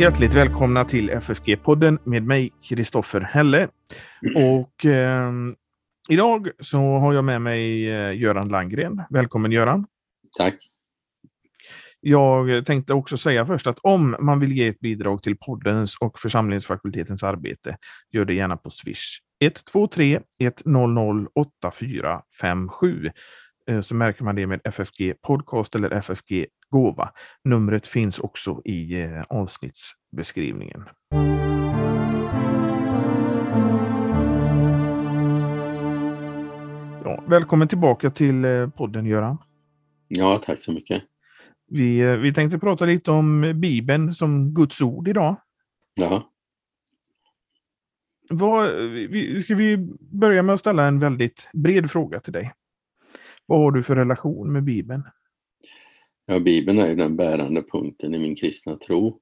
Hjärtligt välkomna till FFG-podden med mig, Kristoffer Helle. Och eh, idag så har jag med mig eh, Göran Langgren. Välkommen Göran! Tack! Jag tänkte också säga först att om man vill ge ett bidrag till poddens och församlingsfakultetens arbete, gör det gärna på Swish. 123 100 8457 så märker man det med FFG Podcast eller FFG Gåva. Numret finns också i eh, avsnittsbeskrivningen. Ja, välkommen tillbaka till eh, podden Göran. Ja, tack så mycket. Vi, eh, vi tänkte prata lite om Bibeln som Guds ord idag. Ja. Vad, ska vi börja med att ställa en väldigt bred fråga till dig? Vad har du för relation med Bibeln? Ja, Bibeln är ju den bärande punkten i min kristna tro.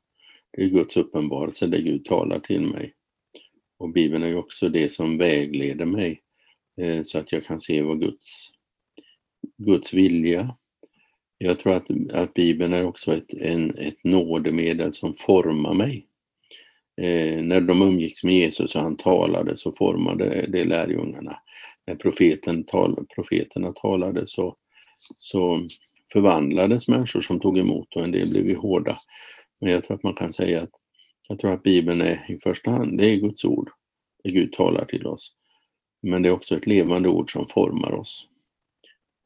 Det är Guds uppenbarelse det Gud talar till mig. Och Bibeln är ju också det som vägleder mig eh, så att jag kan se vad Guds, Guds vilja. Jag tror att, att Bibeln är också ett, en, ett nådemedel som formar mig. Eh, när de umgicks med Jesus och han talade så formade det lärjungarna. När profeten tal, profeterna talade så, så förvandlades människor som tog emot och en del blev ju hårda. Men jag tror att man kan säga att jag tror att Bibeln är i första hand, det är Guds ord. Det Gud talar till oss. Men det är också ett levande ord som formar oss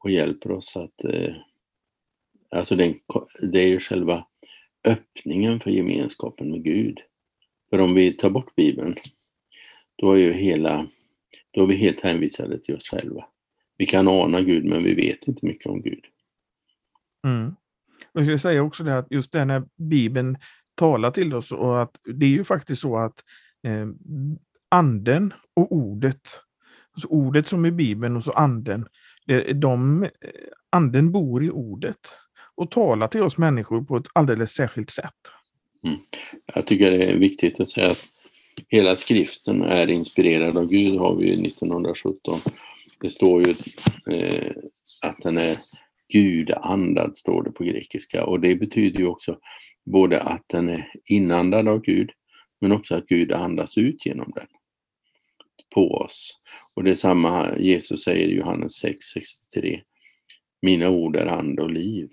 och hjälper oss att... Eh, alltså det, det är ju själva öppningen för gemenskapen med Gud. För om vi tar bort Bibeln, då är ju hela, då är vi helt hänvisade till oss själva. Vi kan ana Gud men vi vet inte mycket om Gud. Mm. Jag skulle säga också det att just det när Bibeln talar till oss och att det är ju faktiskt så att eh, anden och ordet, alltså ordet som är Bibeln och så anden, det, de, eh, anden bor i ordet och talar till oss människor på ett alldeles särskilt sätt. Mm. Jag tycker det är viktigt att säga att hela skriften är inspirerad av Gud har vi 1917. Det står ju eh, att den är gudandad står det på grekiska och det betyder ju också både att den är inandad av Gud men också att Gud andas ut genom den på oss. Och det är samma Jesus säger i Johannes 6.63 Mina ord är ande och liv.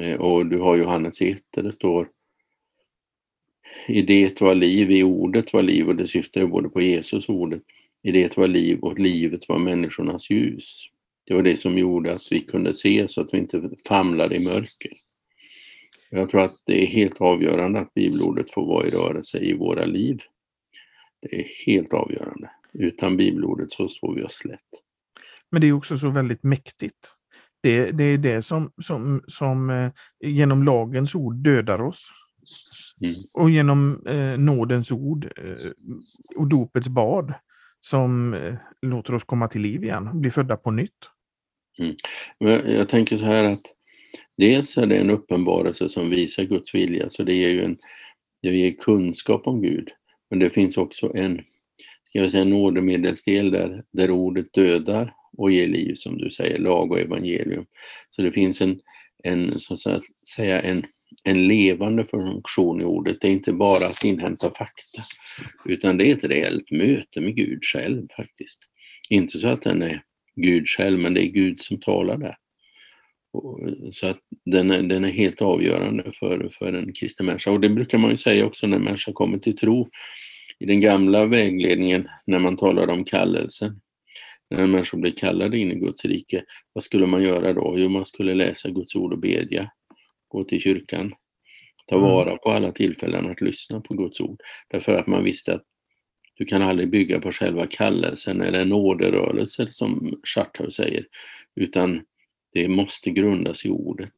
Eh, och du har Johannes 1 där det står I det var liv, i ordet var liv och det syftar ju både på Jesus ordet. I det var liv och livet var människornas ljus. Det var det som gjorde att vi kunde se så att vi inte famlade i mörker. Jag tror att det är helt avgörande att bibelordet får vara i rörelse i våra liv. Det är helt avgörande. Utan bibelordet så står vi oss slätt. Men det är också så väldigt mäktigt. Det, det är det som, som, som eh, genom lagens ord dödar oss. Mm. Och genom eh, nådens ord eh, och dopets bad som eh, låter oss komma till liv igen, bli födda på nytt. Mm. Jag tänker så här att dels är det en uppenbarelse som visar Guds vilja, så det ger ju en det ger kunskap om Gud. Men det finns också en, ska jag säga, nådemedelsdel där, där ordet dödar och ger liv, som du säger, lag och evangelium. Så det finns en, en så att säga, en, en levande funktion i ordet. Det är inte bara att inhämta fakta, utan det är ett reellt möte med Gud själv faktiskt. Inte så att den är Gud själv, men det är Gud som talar där. Så att den är, den är helt avgörande för, för en kristen människa. Och det brukar man ju säga också när människan kommer till tro. I den gamla vägledningen, när man talar om kallelsen, när en människa blir kallad in i Guds rike, vad skulle man göra då? Jo, man skulle läsa Guds ord och bedja, gå till kyrkan, ta mm. vara på alla tillfällen att lyssna på Guds ord. Därför att man visste att du kan aldrig bygga på själva kallelsen eller nåderörelser som Charthaus säger, utan det måste grundas i ordet.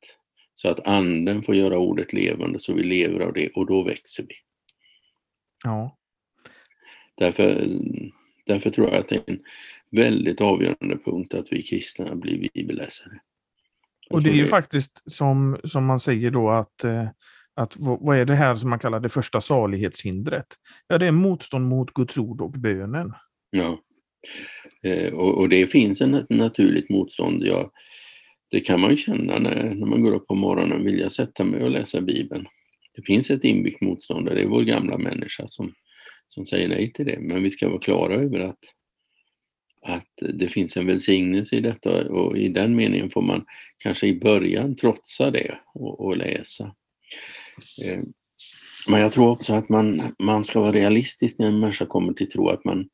Så att anden får göra ordet levande så vi lever av det och då växer vi. Ja. Därför, därför tror jag att det är en väldigt avgörande punkt att vi kristna blir bibelläsare. Och det är ju det... faktiskt som, som man säger då att eh, att vad är det här som man kallar det första salighetshindret? Ja, det är motstånd mot Guds ord och bönen. Ja, eh, och, och, det finns ett naturligt motstånd. Ja, det kan man ju känna när, när man går upp på morgonen, vill jag sätta mig och läsa Bibeln? det finns ett inbyggt motstånd det är vår gamla människa som, som säger nej till det. Men vi ska vara klara över att, att det finns en välsignelse i detta och i den meningen får man kanske i början trotsa det och, och läsa. Eh, men jag tror också att man, man ska vara realistisk när en människa kommer till tro att man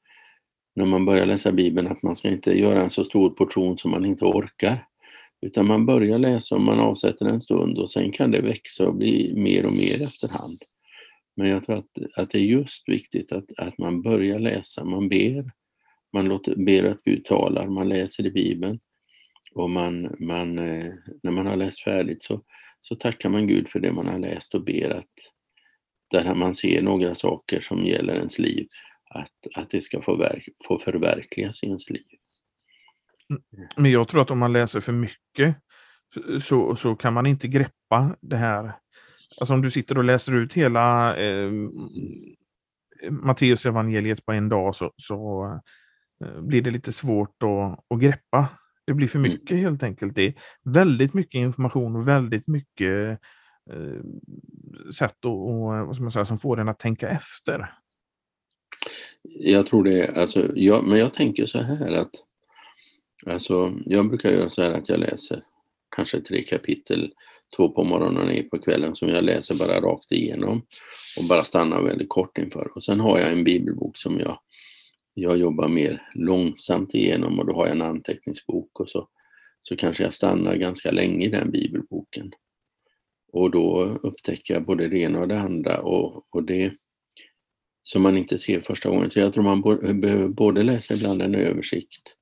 när man börjar läsa Bibeln att man ska inte göra en så stor portion som man inte orkar. Utan man börjar läsa och man avsätter en stund och sen kan det växa och bli mer och mer efterhand. Men jag tror att, att det är just viktigt att, att man börjar läsa, man ber, man låter, ber att Gud talar, man läser i Bibeln och man, man, eh, när man har läst färdigt så, så tackar man Gud för det man har läst och ber att där man ser några saker som gäller ens liv, att, att det ska få, verk, få förverkligas i ens liv. Mm. Men jag tror att om man läser för mycket så, så kan man inte greppa det här. Alltså om du sitter och läser ut hela eh, Matteus evangeliet på en dag så, så eh, blir det lite svårt att, att greppa. Det blir för mm. mycket mm. helt enkelt. Det är väldigt mycket information och väldigt mycket eh, sätt och, och, vad ska man säga, som får en att tänka efter. Jag tror det, alltså, jag, men jag tänker så här att Alltså, jag brukar göra så här att jag läser kanske tre kapitel, två på morgonen och en på kvällen som jag läser bara rakt igenom och bara stannar väldigt kort inför. Och sen har jag en bibelbok som jag, jag jobbar mer långsamt igenom och då har jag en anteckningsbok och så, så kanske jag stannar ganska länge i den bibelboken. Och då upptäcker jag både det ena och det andra och, och det som man inte ser första gången. Så jag tror man behöver både läsa ibland en översikt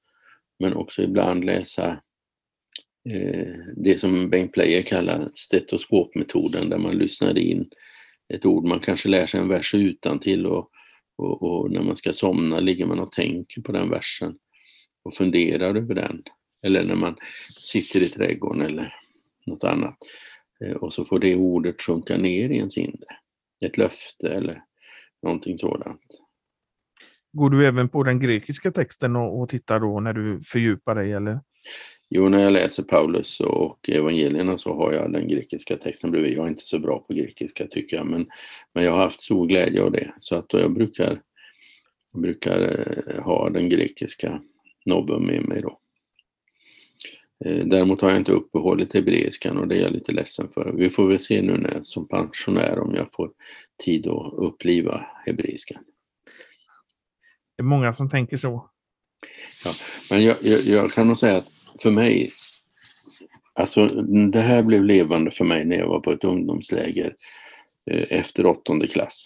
men också ibland läsa Eh, det som Bengt Player kallar stetoskopmetoden där man lyssnar in ett ord. Man kanske lär sig en vers utan till och, och, och, när man ska somna ligger man och tänker på den versen och funderar över den. Eller när man sitter i trädgården eller något annat. Eh, och så får det ordet sjunka ner i ens inre. Ett löfte eller någonting sådant. Går du även på den grekiska texten och, och tittar då när du fördjupar dig eller? Jo, när jag läser Paulus och evangelierna så har jag den grekiska texten bredvid. Jag är inte så bra på grekiska tycker jag, men, men jag har haft stor glädje av det. Så att jag brukar, brukar eh, ha den grekiska novum med mig då. Eh, däremot har jag inte uppehållit hebreiskan och det är jag lite ledsen för. Vi får väl se nu när, som pensionär om jag får tid att uppliva hebreiskan. Det är många som tänker så. Ja, men jag, jag, jag kan nog säga att för mig, alltså det här blev levande för mig när jag var på ett ungdomsläger eh, efter åttonde klass.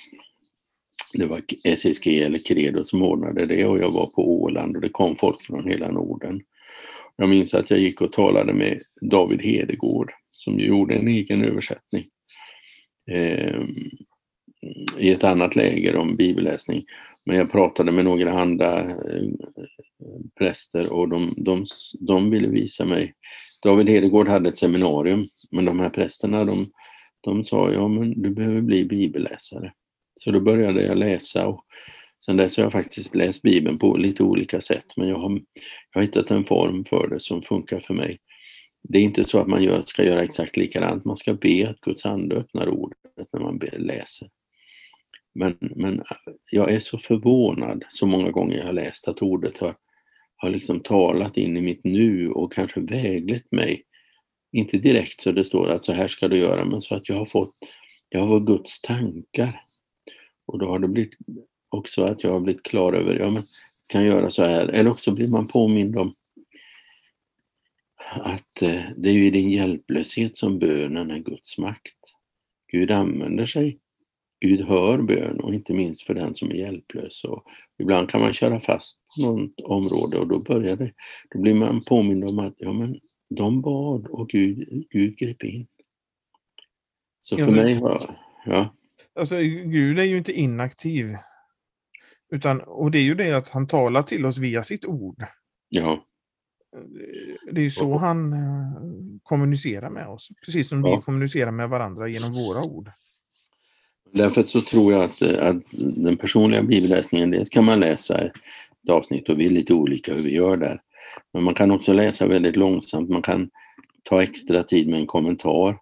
Det var SSG eller Credo som ordnade det och jag var på Åland och det kom folk från hela Norden. Jag minns att jag gick och talade med David Hedegård som gjorde en egen översättning eh, i ett annat läger om bibelläsning. Men jag pratade med några andra eh, präster och de, de, de ville visa mig. David Hedegård hade ett seminarium, men de här prästerna de, de sa ja men du behöver bli bibelläsare. Så då började jag läsa och sen dess har jag faktiskt läst Bibeln på lite olika sätt men jag har, jag har hittat en form för det som funkar för mig. Det är inte så att man gör, ska göra exakt likadant, man ska be att Guds ande öppnar ordet när man läser. Men, men äh, jag är så förvånad så många gånger jag har läst att ordet har, har liksom talat in i mitt nu och kanske väglett mig. Inte direkt så det står att så här ska du göra, men så att jag har fått, jag har fått Guds tankar. Och då har det blivit också att jag har blivit klar över, ja men kan göra så här. Eller också blir man påmind om att eh, det är ju i din hjälplöshet som bönen är Guds makt. Gud använder sig Gud hör bön och inte minst för den som är hjälplös. Och ibland kan man köra fast på något område och då börjar det, då blir man påmind om att ja, men de bad och Gud, Gud grep in. Så för ja, mig var, ja. Alltså Gud är ju inte inaktiv. Utan, och det är ju det att han talar till oss via sitt ord. Ja. Det är ju så han eh, kommunicerar med oss. Precis som ja. vi kommunicerar med varandra genom våra ord. Därför så tror jag att, eh, att den personliga bibelläsningen, dels kan man läsa ett avsnitt och vi är lite olika hur vi gör där. Men man kan också läsa väldigt långsamt, man kan ta extra tid med en kommentar.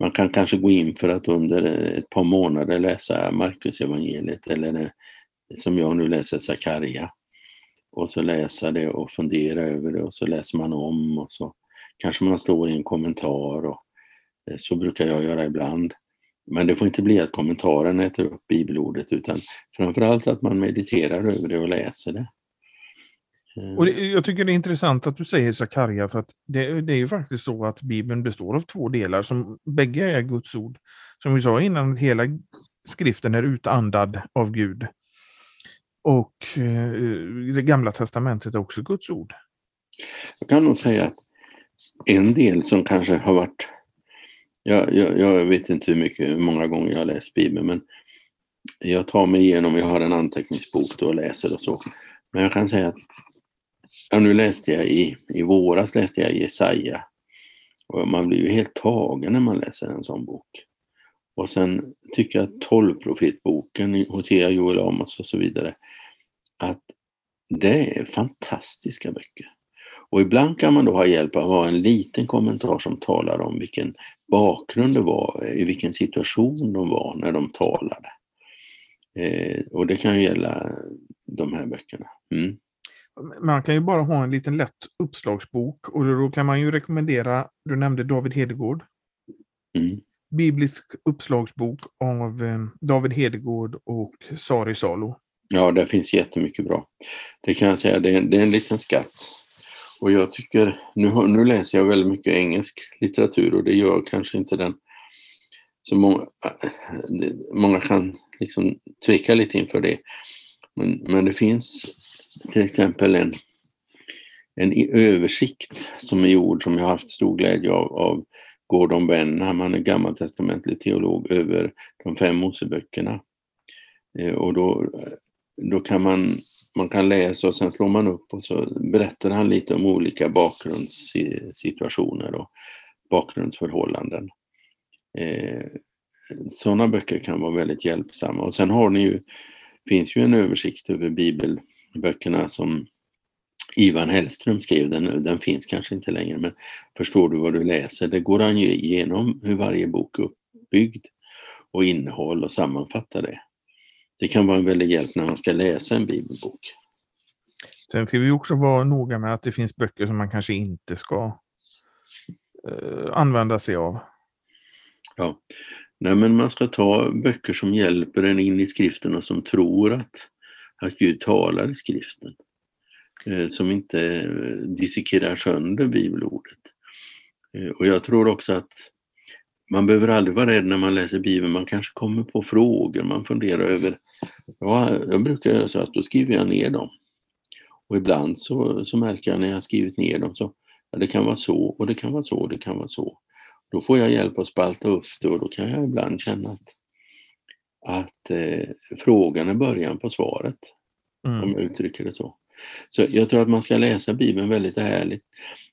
man kan kanske gå in för att under eh, ett par månader läsa Marcus evangeliet eller eh, som jag nu läser Sakarja. Och så läsa det och fundera över det och så läser man om och så kanske man slår i en kommentar och så brukar jag göra ibland. Men det får inte bli att kommentaren äter upp bibelordet utan framförallt att man mediterar över det och läser det. Och det, jag tycker det är intressant att du säger Sakarja, för att det, det, är ju faktiskt så att Bibeln består av två delar som bägge är Guds ord. Som vi sa innan, hela skriften är utandad av Gud. Och eh, det gamla testamentet är också Guds ord. Jag kan nog säga att en del som kanske har varit jag, jag, jag, vet inte hur mycket, hur många gånger jag har läst Bibeln, men jag tar mig igenom, jag har en anteckningsbok då och läser och så. Men jag kan säga att, ja, nu läste jag i, i våras läste jag Jesaja. Och man blir ju helt tagen när man läser en sån bok. Och sen tycker jag att tolvprofetboken, Hosea, Joel, Amos och så vidare, att det är fantastiska böcker. Och ibland kan man då ha hjälp av att ha en liten kommentar som talar om vilken bakgrund det var, i vilken situation de var när de talade. Eh, och det kan ju gälla de här böckerna. Mm. Man kan ju bara ha en liten lätt uppslagsbok och då kan man ju rekommendera, du nämnde David Hedegård. Mm. Biblisk uppslagsbok av eh, David Hedegård och Sari Salo. Ja, det finns jättemycket bra. Det kan jag säga, det är, det är en liten skatt. Och jag tycker, nu, nu läser jag väldigt mycket engelsk litteratur och det gör kanske inte den så många, äh, många kan liksom tveka lite inför det. Men, men det finns till exempel en, en översikt som är gjord som jag har haft stor glädje av, av Gordon Benham, han är gammaltestamentlig teolog, över de fem Moseböckerna. Eh, och då, då kan man man kan läsa och sen slår man upp och så berättar han lite om olika bakgrundssituationer och bakgrundsförhållanden. Eh, Sådana böcker kan vara väldigt hjälpsamma. Och sen har ni ju, finns ju en översikt över bibelböckerna som Ivan Hellström skrev, den, den finns kanske inte längre, men förstår du vad du läser? Det går han ju igenom hur varje bok är uppbyggd och innehåll och sammanfattar det. Det kan vara en väldig hjälp när man ska läsa en bibelbok. Sen ska vi också vara noga med att det finns böcker som man kanske inte ska eh, använda sig av. Ja, Nej, men man ska ta böcker som hjälper en in i skriften och som tror att, att Gud talar i skriften. Eh, som inte eh, dissekerar sönder bibelordet. Eh, och jag tror också att man behöver aldrig vara rädd när man läser Bibeln. Man kanske kommer på frågor, man funderar över... Ja, jag brukar göra så att då skriver jag ner dem. Och ibland så, så märker jag när jag skrivit ner dem så ja, det kan vara så och det kan vara så och det kan vara så. Då får jag hjälp att spalta upp det och då kan jag ibland känna att, att eh, frågan är början på svaret. Mm. Om jag uttrycker det så. Så jag tror att man ska läsa Bibeln väldigt ärligt.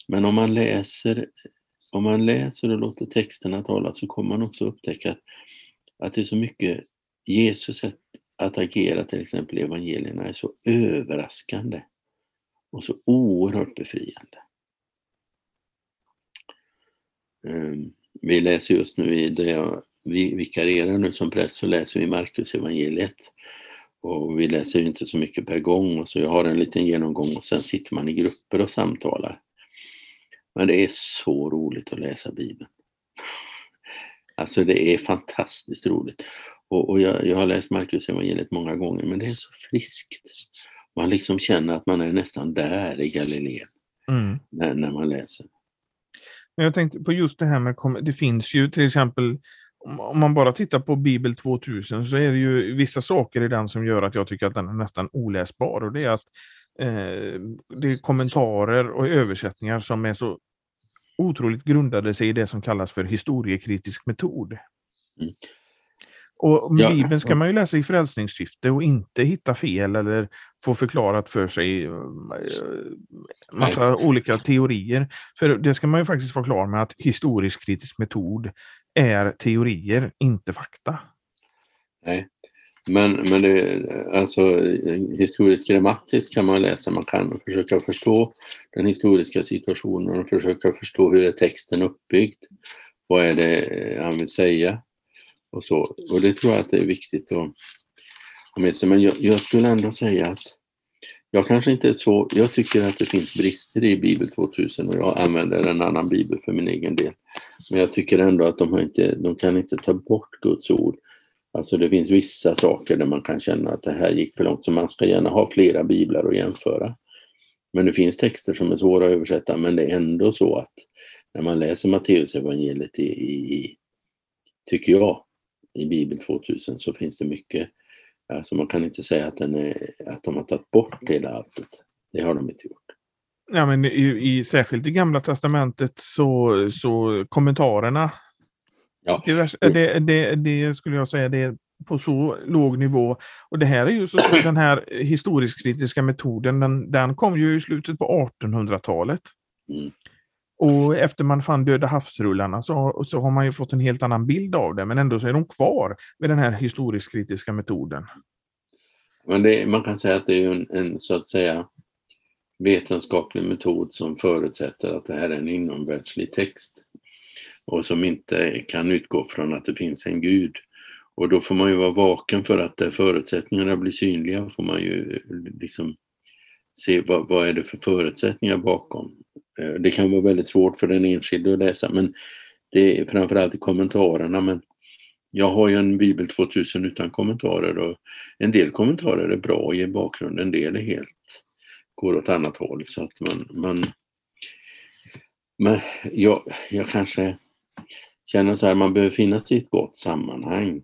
Men om man läser om man läser och låter texterna tala så kommer man också upptäcka att, att det är så mycket Jesus sätt att agera till exempel i evangelierna är så överraskande och så oerhört befriande. Ehm, vi läser just nu i det jag vi vikarierar nu som präst så läser vi Markus evangeliet. Och vi läser inte så mycket per gång och så jag har en liten genomgång och sen sitter man i grupper och samtalar. Men det är så roligt att läsa Bibeln. Alltså det är fantastiskt roligt. Och, och jag, jag, har läst Markus evangeliet många gånger men det är så friskt. Man liksom känner att man är nästan där i Galileen mm. när, när man läser. Jag tänkte på just det här med, det finns ju till exempel, om man bara tittar på Bibel 2000 så är det ju vissa saker i den som gör att jag tycker att den är nästan oläsbar och det är att eh, det är kommentarer och översättningar som är så otroligt grundade sig i det som kallas för historiekritisk metod. Mm. Och ja, Bibeln ska man ju läsa i frälsningssyfte och inte hitta fel eller få förklarat för sig eh, massa nej. olika teorier. För det ska man ju faktiskt vara klar med att historisk kritisk metod är teorier, inte fakta. Nej, men, men det, alltså, historisk grammatiskt kan man läsa, man kan försöka förstå den historiska situationen och försöka förstå hur är texten uppbyggd. vad är det han vill säga? Och, så. och det tror jag att det är viktigt att ha med sig. Men jag, jag skulle ändå säga att jag kanske inte är så, jag tycker att det finns brister i Bibel 2000 och jag använder en annan bibel för min egen del. Men jag tycker ändå att de, har inte, de kan inte ta bort Guds ord. Alltså det finns vissa saker där man kan känna att det här gick för långt, så man ska gärna ha flera biblar att jämföra. Men det finns texter som är svåra att översätta, men det är ändå så att när man läser Matteusevangeliet i, i, tycker jag, i Bibel 2000 så finns det mycket Alltså man kan inte säga att, den är, att de har tagit bort hela alltet. Det har de inte gjort. Ja, men i, i, särskilt i Gamla Testamentet så, så kommentarerna. Ja. Det, det, det, det, skulle jag säga, det är på så låg nivå. Och det här är ju så den här historisk-kritiska metoden, den, den kom ju i slutet på 1800-talet. Mm. Och efter man fann Döda havsrullarna så, så har man ju fått en helt annan bild av det, men ändå så är de kvar med den här historisk-kritiska metoden. Men det, man kan säga att det är en, en, så att säga vetenskaplig metod som förutsätter att det här är en inomvärldslig text och som inte kan utgå från att det finns en gud. Och då får man ju vara vaken för att där förutsättningarna blir synliga får man ju eh, liksom se vad, vad är det för förutsättningar bakom. Eh, det kan vara väldigt svårt för den enskilde att läsa men det är framförallt i kommentarerna. Men jag har ju en Bibel 2000 utan kommentarer och en del kommentarer är bra och ger bakgrund. en del är helt går åt annat håll så att man, man men jag, jag kanske känner så här, man behöver finnas i ett gott sammanhang.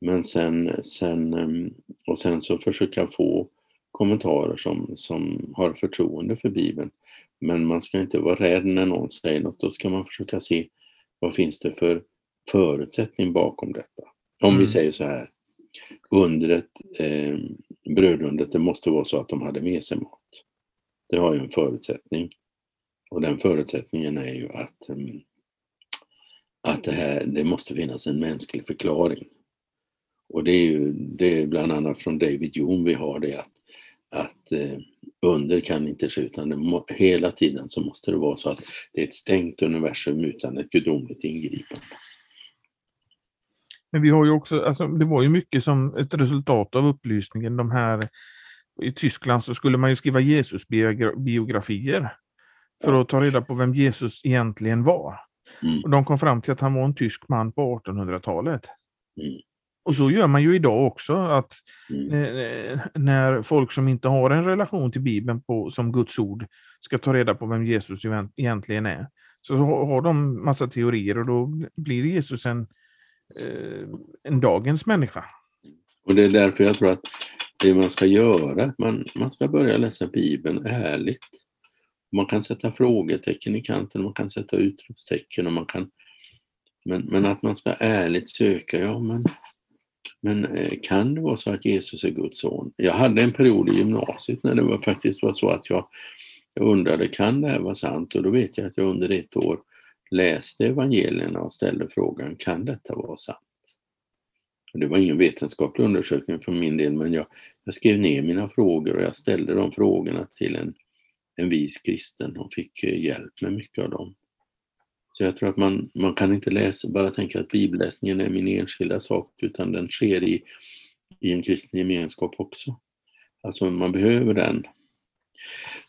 Men sen, sen, ehm, och sen så försöka få kommentarer som, som har förtroende för Bibeln. Men man ska inte vara rädd när någon säger något. Då ska man försöka se vad finns det för förutsättning bakom detta. Om mm. vi säger så här, undret, eh, brödundret, det måste vara så att de hade med sig mat. Det har ju en förutsättning. Och den förutsättningen är ju att, eh, att det, här, det måste finnas en mänsklig förklaring. Och det är ju det är bland annat från David Hume vi har det att att eh, under kan inte ske utan må, hela tiden så måste det vara så att det är ett stängt universum utan ett gudomligt ingripande. Men vi har ju också, alltså, det var ju mycket som ett resultat av upplysningen, de här i Tyskland så skulle man ju skriva Jesus-biografier för att ta reda på vem Jesus egentligen var. Mm. Och de kom fram till att han var en tysk man på 1800-talet. Mm. Och så gör man ju idag också, att mm. när folk som inte har en relation till Bibeln på, som Guds ord ska ta reda på vem Jesus egentligen är, så har de massa teorier och då blir Jesus en, eh, en dagens människa. Och det är därför jag tror att det man ska göra, man, man ska börja läsa Bibeln ärligt. Man kan sätta frågetecken i kanten, man kan sätta utropstecken och man kan men, men att man ska ärligt söka, ja men men eh, kan det vara så att Jesus är Guds son? Jag hade en period i gymnasiet när det var faktiskt var så att jag, jag undrade, kan det här vara sant? Och då vet jag att jag under ett år läste evangelierna och ställde frågan, kan detta vara sant? Och det var ingen vetenskaplig undersökning för min del, men jag, jag skrev ner mina frågor och jag ställde de frågorna till en, en vis kristen och fick eh, hjälp med mycket av dem. Så jag tror att man, man kan inte läsa, bara tänka att bibelläsningen är min enskilda sak, utan den sker i, i en kristen gemenskap också. Alltså man behöver den.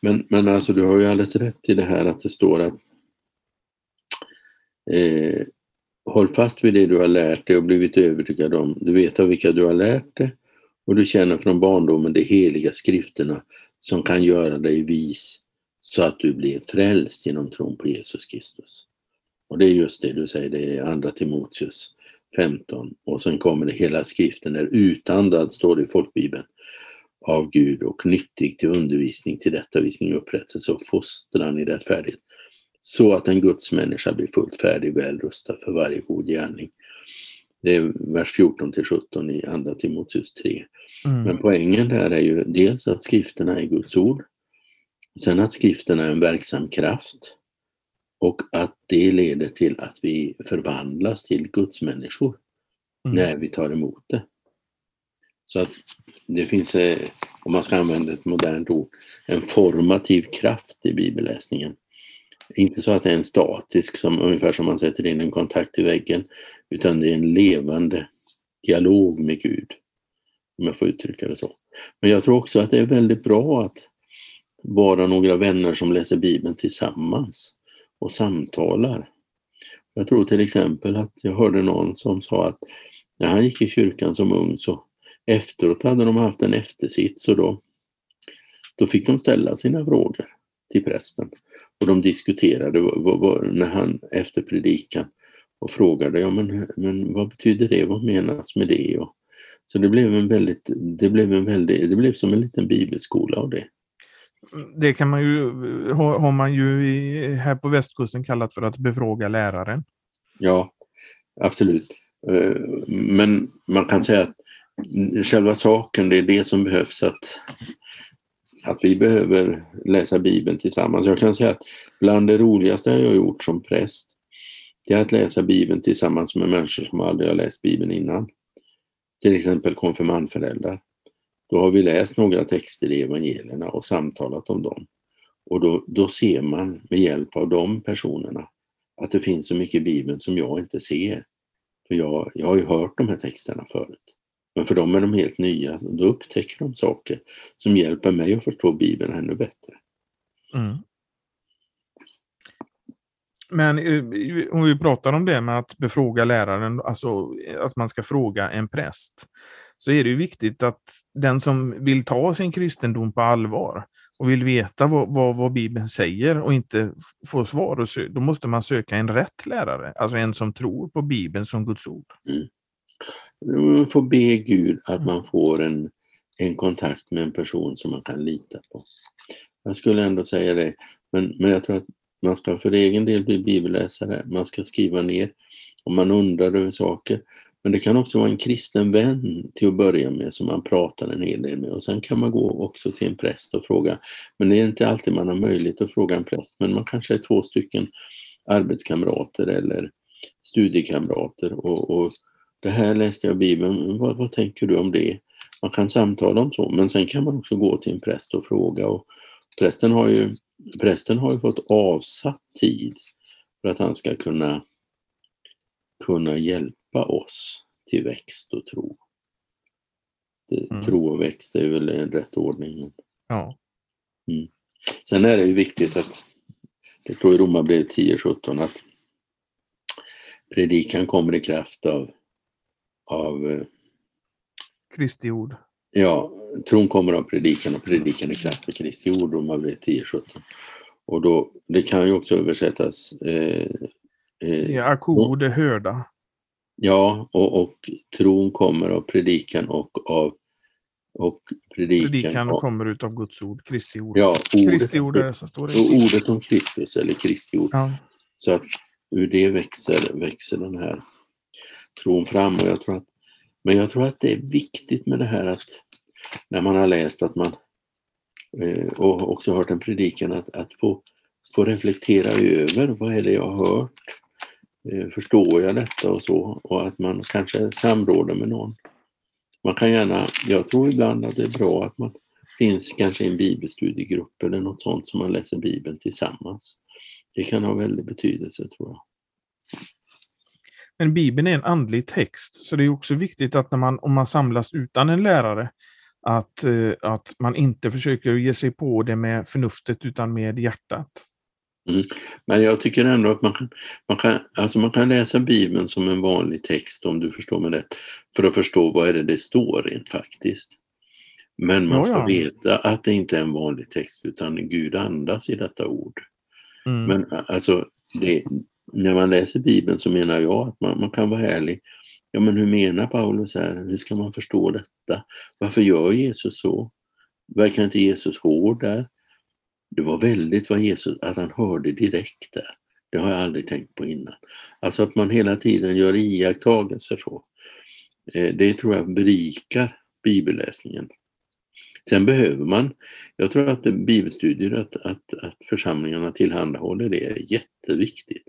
Men, men alltså du har ju alldeles rätt i det här att det står att eh, håll fast vid det du har lärt dig och blivit övertygad om. Du vet av vilka du har lärt dig och du känner från barndomen de heliga skrifterna som kan göra dig vis så att du blir frälst genom tron på Jesus Kristus. Och det är just det du säger, det är andra Timoteus 15 och sen kommer det hela skriften är utandad, står det i folkbibeln, av Gud och nyttig till undervisning, till rättavisning, upprättelse och fostran i rättfärdighet. Så att en Guds människa blir fullt färdig, väl rustad för varje god gärning. Det är vers 14 till 17 i andra Timoteus 3. Mm. Men poängen där är ju dels att skrifterna är Guds ord, sen att skrifterna är en verksam kraft och att det leder till att vi förvandlas till gudsmänniskor mm. när vi tar emot det. Så att det finns, eh, om man ska använda ett modernt ord, en formativ kraft i bibelläsningen. Inte så att det är en statisk, som, ungefär som man sätter in en kontakt i väggen, utan det är en levande dialog med Gud. Om jag får uttrycka det så. Men jag tror också att det är väldigt bra att vara några vänner som läser Bibeln tillsammans och samtalar. Jag tror till exempel att jag hörde någon som sa att när han gick i kyrkan som ung så efteråt hade de haft en eftersits och då, då fick de ställa sina frågor till prästen. Och de diskuterade vad, vad, när han efter predikan och frågade ja, men, men vad betyder det, vad menas med det? Och, så det blev en väldigt, det blev en väldigt, det blev som en liten bibelskola av det. Det kan man ju, har man ju i, här på västkusten kallat för att befråga läraren. Ja, absolut. Eh, men man kan säga att själva saken, det är det som behövs att, att vi behöver läsa Bibeln tillsammans. Jag kan säga att bland det roligaste jag har gjort som präst, det är att läsa Bibeln tillsammans med människor som aldrig har läst Bibeln innan. Till exempel konfirmandföräldrar. Då har vi läst några texter i evangelierna och samtalat om dem. Och då, då ser man med hjälp av de personerna att det finns så mycket i Bibeln som jag inte ser. För jag, jag har ju hört de här texterna förut. Men för dem är de helt nya. Då upptäcker de saker som hjälper mig att förstå Bibeln ännu bättre. Mm. Men eh, om vi pratar om det med att befråga läraren, alltså att man ska fråga en präst, så är det ju viktigt att den som vill ta sin kristendom på allvar och vill veta vad, vad, vad Bibeln säger och inte få svar, och sö- då måste man söka en rätt lärare, alltså en som tror på Bibeln som Guds ord. Mm. Man får be Gud att man får en, en kontakt med en person som man kan lita på. Jag skulle ändå säga det, men, men jag tror att man ska för egen del bli bibelläsare, man ska skriva ner om man undrar över saker. Men det kan också vara en kristen vän till att börja med som man pratar en hel del med och sen kan man gå också till en präst och fråga. Men det är inte alltid man har möjlighet att fråga en präst men man kanske är två stycken arbetskamrater eller studiekamrater och, och det här läste jag i Bibeln, vad, vad, tänker du om det? Man kan samtala om så, men sen kan man också gå till en präst och fråga. Och prästen, har ju, prästen har ju fått avsatt tid för att han ska kunna, kunna hjälpa oss till växt och tro. Mm. Tro och växt är väl en rätt ordning. Ja. Mm. Sen är det ju viktigt att det står i Romarbrevet 10.17 att predikan kommer i kraft av av eh, Kristi ord. Ja, tron kommer av predikan och predikan är kraft av Kristi ord, Romarbrevet 10.17. Och då, det kan ju också översättas... Eh, eh, ja, ord är hörda. Ja, och, och tron kommer av predikan och av och predikan, predikan och, kommer ut av Guds ord, Kristi ord. Ja, ordet, Kristi ord är det som står det. Och ordet om Kristus, eller Kristi ord. Ja. Så att ur det växer, växer den här tron fram. Och jag tror att, men jag tror att det är viktigt med det här att när man har läst att man eh, och också hört en predikan att, att få, få reflektera över vad är det jag har hört? Eh, förstår jag detta och så? Och att man kanske samråder med någon. Man kan gärna, jag tror ibland att det är bra att man finns kanske i en bibelstudiegrupp eller något sånt som man läser Bibeln tillsammans. Det kan ha väldigt betydelse tror jag. Men Bibeln är en andlig text, så det är också viktigt att när man, om man samlas utan en lärare, att, eh, att man inte försöker ge sig på det med förnuftet utan med hjärtat. Mm. Men jag tycker ändå att man kan, man, kan, alltså man kan läsa Bibeln som en vanlig text, om du förstår mig rätt, för att förstå vad är det det står rent faktiskt. Men man ska veta att det inte är en vanlig text, utan Gud andas i detta ord. Mm. Men alltså, det, när man läser Bibeln så menar jag att man, man kan vara ärlig. Ja, men hur menar Paulus här? Hur ska man förstå detta? Varför gör Jesus så? Verkar inte Jesus hård där? Det var väldigt vad Jesus, att han hörde direkt där. Det har jag aldrig tänkt på innan. Alltså att man hela tiden gör iakttagelser så. Eh, det tror jag berikar bibelläsningen. Sen behöver man, jag tror att bibelstudier, att, att, att församlingarna tillhandahåller det är jätteviktigt.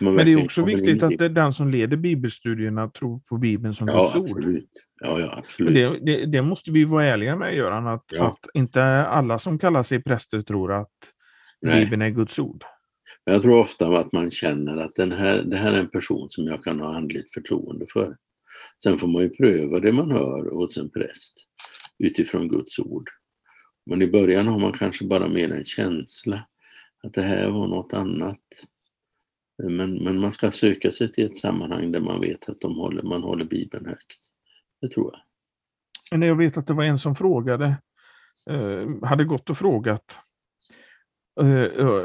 Men det är också viktigt att det den som leder bibelstudierna tror på Bibeln som ja, Guds ord. Ja, ja, absolut. Det, det, det, måste vi vara ärliga med, Göran, att, ja. att inte alla som kallar sig präster tror att Nej. Bibeln är Guds ord. Jag tror ofta att man känner att den här, det här är en person som jag kan ha andligt förtroende för. Sen får man ju pröva det man hör hos en präst utifrån Guds ord. Men i början har man kanske bara mer en känsla att det här var något annat. Men, men man ska söka sig till ett sammanhang där man vet att de håller, man håller Bibeln högt. Det tror jag. Men jag vet att det var en som frågade, eh, hade gått och frågat eh, eh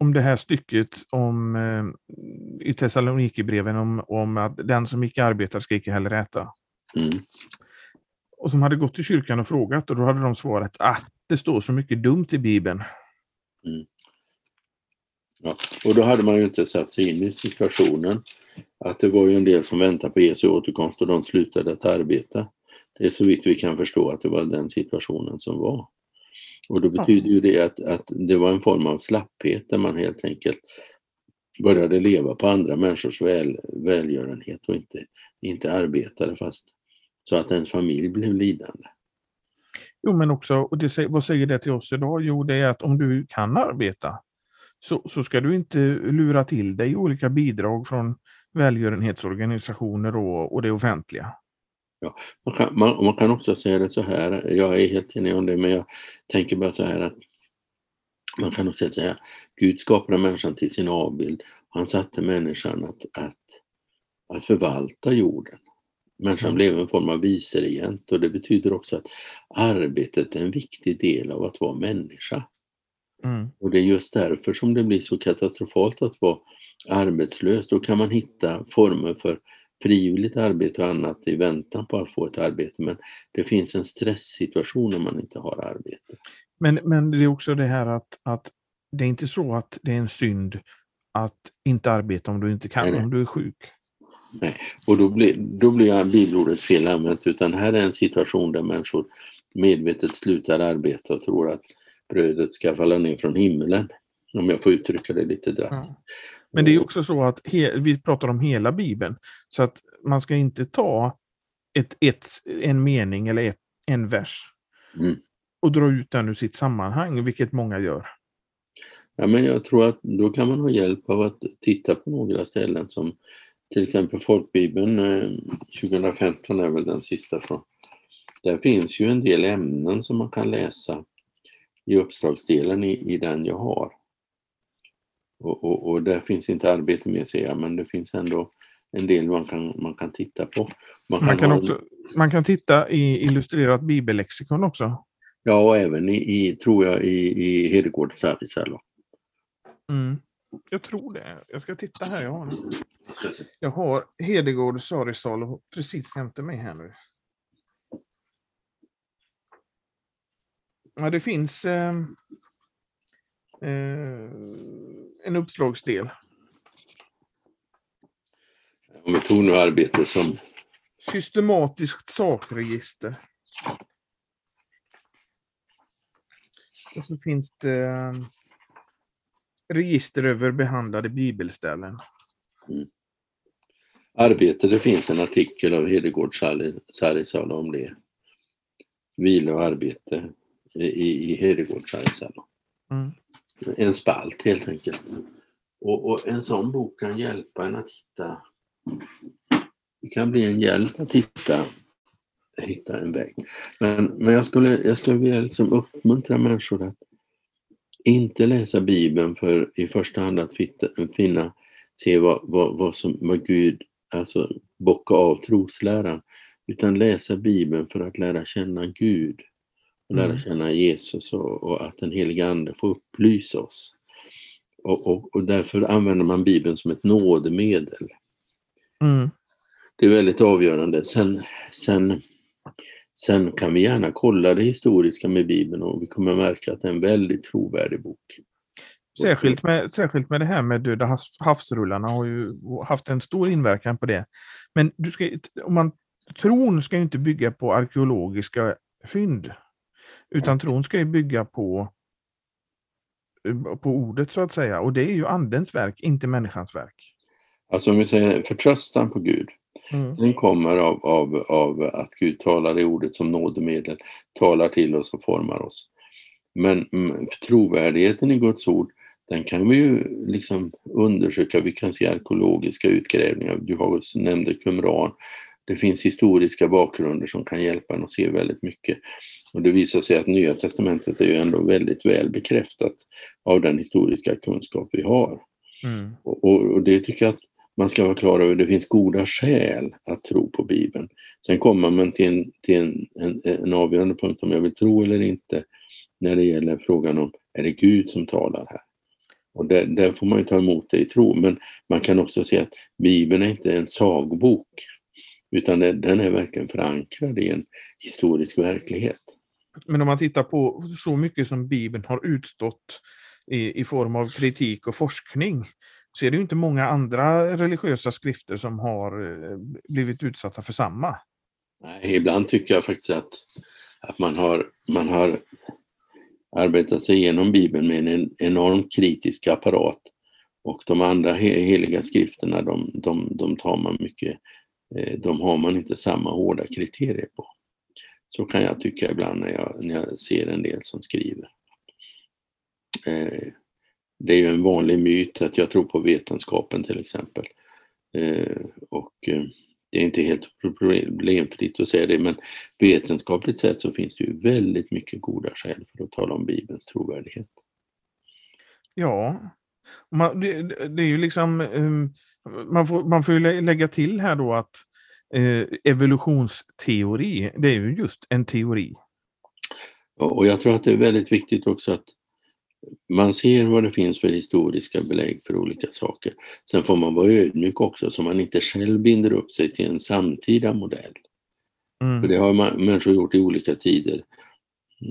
om det här stycket om, eh, i Thessalonikerbreven om, om att den som icke arbetar ska icke heller äta. Mm. Och som hade gått till kyrkan och frågat och då hade de svarat ah, det står så mycket dumt i Bibeln. Mm. Ja. Och då hade man ju inte satt sig in i situationen att det var ju en del som väntade på Jesu återkomst och de slutade att arbeta. Det är så vitt vi kan förstå att det var den situationen som var. Och då betyder ju det att, att det var en form av slapphet där man helt enkelt började leva på andra människors väl, välgörenhet och inte, inte arbetade fast så att ens familj blev lidande. Jo, men också, och det, vad säger det till oss idag? Jo, det är att om du kan arbeta så, så ska du inte lura till dig olika bidrag från välgörenhetsorganisationer och, och det offentliga. Ja, man, kan, man, man, kan också säga det så här, jag är helt enig om det, men jag tänker bara så här att man kan också säga Gud skapade människan till sin avbild. Han satte människan att, att, att förvalta jorden. Människan mm. blev en form av viceregent och det betyder också att arbetet är en viktig del av att vara människa. Mm. Och det är just därför som det blir så katastrofalt att vara arbetslös. Då kan man hitta former för frivilligt arbete och annat i väntan på att få ett arbete. Men det finns en stresssituation när man inte har arbete. Men, men det är också det här att, att det är inte så att det är en synd att inte arbeta om du inte kan, nej, om du är sjuk. Nej, och då blir, då blir bibelordet fel använt utan här är en situation där människor medvetet slutar arbeta och tror att brödet ska falla ner från himlen. Om jag får uttrycka det lite drastiskt. Ja. Men det är också så att vi pratar om hela Bibeln, så att man ska inte ta ett, ett, en mening eller ett, en vers mm. och dra ut den ur sitt sammanhang, vilket många gör. Ja, men jag tror att då kan man ha hjälp av att titta på några ställen som till exempel Folkbibeln 2015 eh, är väl den sista från. Där finns ju en del ämnen som man kan läsa i uppslagsdelen i, i den jag har. Och, och, och där finns inte arbete med ser jag, men det finns ändå en del man kan, man kan titta på. Man kan, man kan, också, man kan titta i illustrerat bibellexikon också. Ja, och även i, i tror jag, i, i Hedegård Särisalo. Mm. Jag tror det. Jag ska titta här. Jag har, jag har Hedegård Sarisalo precis jämte mig här nu. Ja, det finns eh, eh, en uppslagsdel. Om vi tog nu arbete som... Systematiskt sakregister. Och så finns det eh, register över behandlade bibelställen. Mm. Arbete, det finns en artikel av Hedegård Sarisalo om det. Vila och arbete i, i Hedegård. Mm en spalt helt enkelt. Och, och, en sån bok kan hjälpa en att hitta, det kan bli en hjälp att hitta, hitta en väg. Men, men jag skulle, jag skulle vilja liksom uppmuntra människor att inte läsa Bibeln för i första hand att fitta, finna, se vad, vad, vad, som, vad Gud, alltså bocka av trosläran, utan läsa Bibeln för att lära känna Gud och lära mm. känna Jesus och, och, att den heliga Ande får upplysa oss. Och, och, och därför använder man Bibeln som ett nådemedel. Mm. Det är väldigt avgörande. Sen, sen, sen kan vi gärna kolla det historiska med Bibeln och vi kommer märka att det är en väldigt trovärdig bok. Särskilt med, särskilt med det här med döda havsrullarna har ju haft en stor inverkan på det. Men du ska, om man, tron ska inte bygga på arkeologiska fynd. Utan tron ska ju bygga på, eh, på ordet så att säga. Och det är ju andens verk, inte människans verk. Alltså om vi säger förtröstan på Gud. Mm. Den kommer av, av, av att Gud talar i ordet som nådemedel, talar till oss och formar oss. Men mm, trovärdigheten i Guds ord, den kan vi ju liksom undersöka. Vi kan se arkeologiska utgrävningar. Du har nämnde Qumran. Det finns historiska bakgrunder som kan hjälpa en att se väldigt mycket. Och det visar sig att Nya Testamentet är ju ändå väldigt väl bekräftat av den historiska kunskap vi har. Mm. Och, och, det tycker jag att man ska vara klar över. Det finns goda skäl att tro på Bibeln. Sen kommer man till en, till en, en, en avgörande punkt om jag vill tro eller inte när det gäller frågan om är det Gud som talar här? Och där, där får man ju ta emot det i tro. Men man kan också se att Bibeln är inte en sagbok utan den är verkligen förankrad i en historisk verklighet. Men om man tittar på så mycket som Bibeln har utstått i, i form av kritik och forskning så är det ju inte många andra religiösa skrifter som har eh, blivit utsatta för samma. Nej, ibland tycker jag faktiskt att, att man, har, man har arbetat sig igenom Bibeln med en enorm kritisk apparat och de andra heliga skrifterna de, de, de tar man mycket, Eh, de har man inte samma hårda kriterier på. Så kan jag tycka ibland när jag, när jag ser en del som skriver. Eh, det är ju en vanlig myt att jag tror på vetenskapen till exempel. Eh, och det är inte helt problemfritt att säga det, men vetenskapligt sett så finns det ju väldigt mycket goda skäl för att tala om Bibelns trovärdighet. Ja, det, är ju liksom, ehm, man får, man får ju lägga till här då att eh, evolutionsteori, det är ju just en teori. Och jag tror att det är väldigt viktigt också att man ser vad det finns för historiska belägg för olika saker. Sen får man vara ödmjuk också så man inte själv binder upp sig till en samtida modell. Mm. För det har man, människor gjort i olika tider.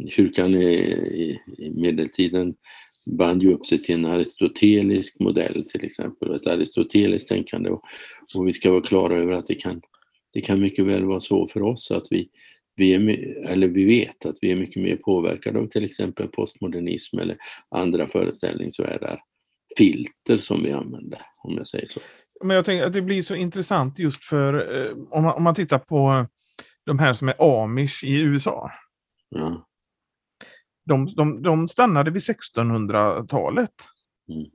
Kyrkan i, i, i medeltiden band ju upp sig till en aristotelisk modell till exempel, ett aristoteliskt tänkande. Och, och, vi ska vara klara över att det kan, det kan mycket väl vara så för oss att vi, vi, är, eller vi vet att vi är mycket mer påverkade av till exempel postmodernism eller andra föreställningsvärldar. Filter som vi använder, om jag säger så. Men jag tänker att det blir så intressant just för eh, om, man, om man tittar på de här som är amish i USA. Ja. De, de, de stannade vid 1600-talet. Mm.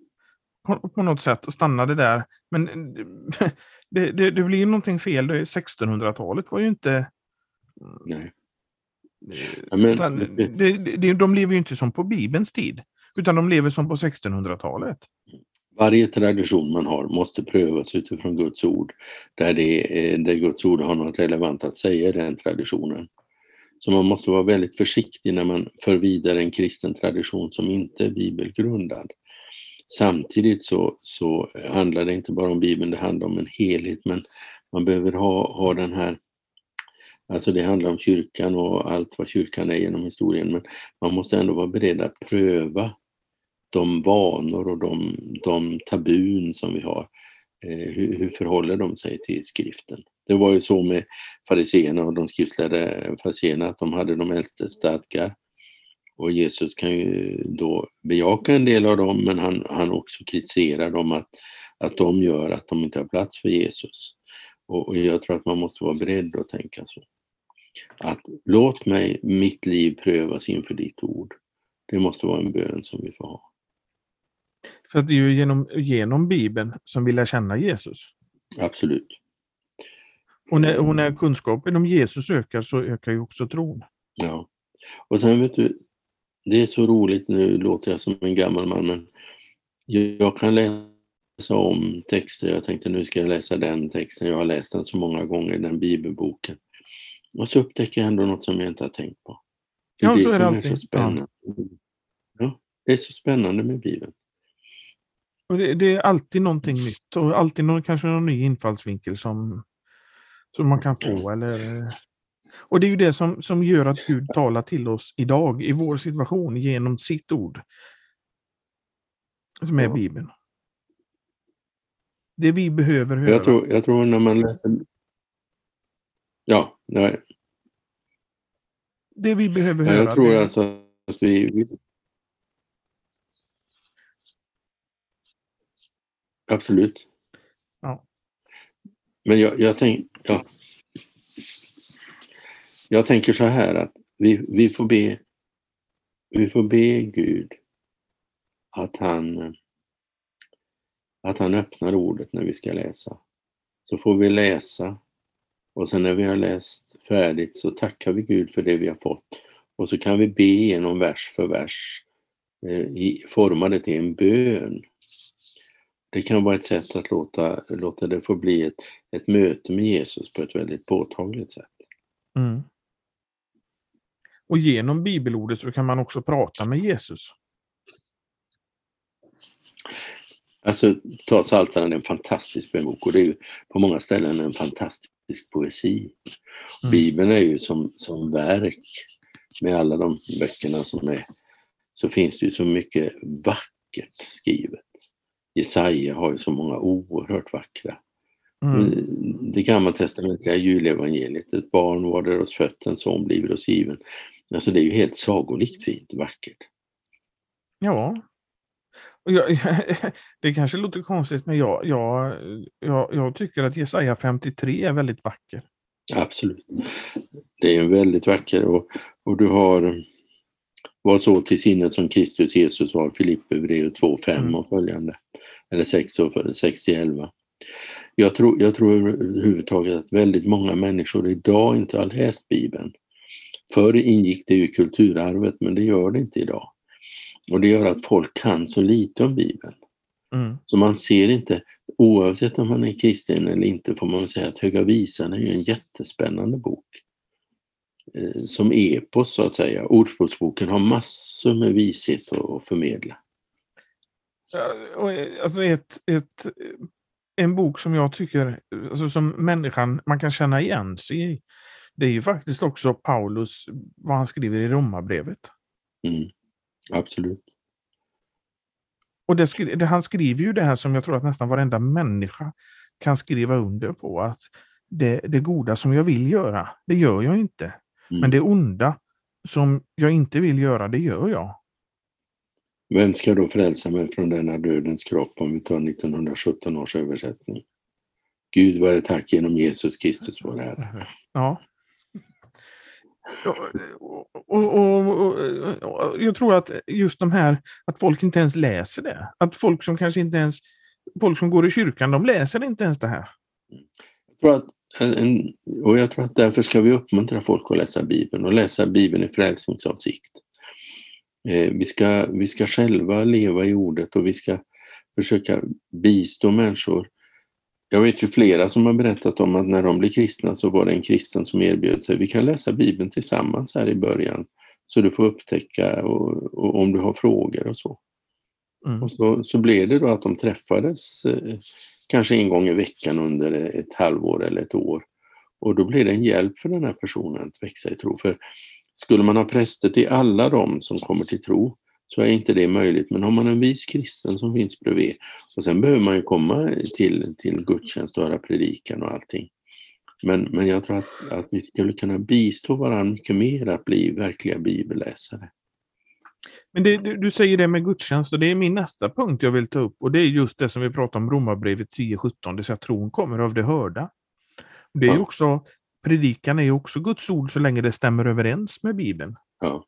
På, på, något sätt och stannade där. Men det, det, det blir någonting fel. 1600-talet var ju inte Nej. Ja, men... de, de, de lever ju inte som på Bibelns tid, utan de lever som på 1600-talet. Varje tradition man har måste prövas utifrån Guds ord, där, det, där Guds ord har något relevant att säga i den traditionen. Så man måste vara väldigt försiktig när man för vidare en kristen tradition som inte är bibelgrundad. Samtidigt så, så handlar det inte bara om Bibeln, det handlar om en helhet, men man behöver ha, ha den här Alltså det handlar om kyrkan och allt vad kyrkan är genom historien, men man måste ändå vara beredd att pröva de vanor och de, de tabun som vi har. Eh, hur, hur förhåller de sig till skriften? Det var ju så med fariseerna och de skriftlärda fariseerna att de hade de äldste stadgar. Och Jesus kan ju då bejaka en del av dem men han, han också kritiserar dem att, att de gör att de inte har plats för Jesus. Och, och jag tror att man måste vara beredd att tänka så. Att låt mig mitt liv prövas inför ditt ord. Det måste vara en bön som vi får ha. För det är ju genom, genom Bibeln som vi lär känna Jesus. Absolut. Och när, och när kunskapen om Jesus ökar så ökar ju också tron. Ja. Och sen vet du, det är så roligt, nu låter jag som en gammal man, men jag kan läsa om texter. Jag tänkte nu ska jag läsa den texten. Jag har läst den så många gånger, den bibelboken. Och så upptäcker jag ändå något som jag inte har tänkt på. Det är ja, det så är det. Är så spännande. Ja. det är så spännande med Bibeln. Och det, det, är alltid någonting nytt och alltid någon, kanske någon ny infallsvinkel som, som man kan få. Eller, och det är ju det som, som gör att Gud talar till oss idag i vår situation genom sitt ord. Som är. Bibeln. Det vi behöver höra. Jag tror, jag tror när man läser Ja, nej. Det vi behöver höra. Jag tror alltså att vi... Absolut. Men jag, jag, tänk, ja. jag tänker så här att vi, vi, får be, vi får be Gud att han, att han öppnar ordet när vi ska läsa. Så får vi läsa och sen när vi har läst färdigt så tackar vi Gud för det vi har fått. Och så kan vi be igenom vers för vers, eh, forma det till en bön. Det kan vara ett sätt att låta, låta det få bli ett, ett möte med Jesus på ett väldigt påtagligt sätt. Mm. Och genom bibelordet så kan man också prata med Jesus. Alltså, ta Psaltaren är en fantastisk bok och det är ju på många ställen en fantastisk poesi. Mm. Bibeln är ju som, som verk med alla de böckerna som är, så finns det ju så mycket vackert skrivet. Jesaja har ju så många oerhört vackra. Mm. Det gammaltestamentliga julevangeliet, ett barn var där oss fött, en son bliver oss given. Alltså det är ju helt sagolikt fint, vackert. Ja. Jag, det kanske låter konstigt, men jag, jag, jag, jag tycker att Jesaja 53 är väldigt vacker. Absolut. Det är väldigt vacker och, och du har var så till sinnet som Kristus Jesus var, Filippe brev 2, 5 mm. och följande. Eller 6, och 6 till 11. Jag tror, jag tror överhuvudtaget att väldigt många människor idag inte har läst Bibeln. Förr ingick det i kulturarvet men det gör det inte idag. Och det gör att folk kan så lite om Bibeln. Mm. Så man ser inte, oavsett om man är kristen eller inte, får man säga att Höga Visan är en jättespännande bok. Eh, som epos så att säga. Ordspråksboken har massor med vishet att förmedla. Alltså ett, ett, en bok som jag tycker, alltså som människan, man kan känna igen sig i. Det är ju faktiskt också Paulus, vad han skriver i Romarbrevet. Mm, absolut. Och det, det, han skriver ju det här som jag tror att nästan varenda människa kan skriva under på. Att det, det goda som jag vill göra, det gör jag inte. Mm. Men det onda som jag inte vill göra, det gör jag. Vem ska då frälsa mig från denna dödens kropp om vi tar 1917 års översättning? Gud vare tack genom Jesus Kristus vår Herre. Ja. Och, och, och, och, jag tror att just de här, att folk inte ens läser det. Att folk som kanske inte ens, folk som går i kyrkan, de läser inte ens det här. Jag tror att och jag tror att därför ska vi uppmuntra folk att läsa Bibeln och läsa Bibeln i frälsningsavsikt. Eh, vi, ska, vi ska själva leva i ordet och vi ska försöka bistå människor. Jag vet ju flera som har berättat om att när de blev kristna så var det en kristen som erbjöd sig, vi kan läsa Bibeln tillsammans här i början så du får upptäcka och, och om du har frågor och så. Mm. Och så, så blev det då att de träffades eh, kanske en gång i veckan under ett halvår eller ett år. Och då blir det en hjälp för den här personen att växa i tro. För skulle man ha präster till alla de som kommer till tro så är inte det möjligt. Men har man en vis kristen som finns bredvid och sen behöver man ju komma till, till gudstjänst och höra predikan och allting. Men, men jag tror att, att vi skulle kunna bistå varandra mycket mer att bli verkliga bibelläsare. Men det, du, du, säger det med gudstjänst och det är min nästa punkt jag vill ta upp och det är just det som vi pratar om Romarbrevet 10.17, det vill säga tron kommer av det hörda. Det är ja. också, predikan är ju också Guds ord så länge det stämmer överens med Bibeln. Ja.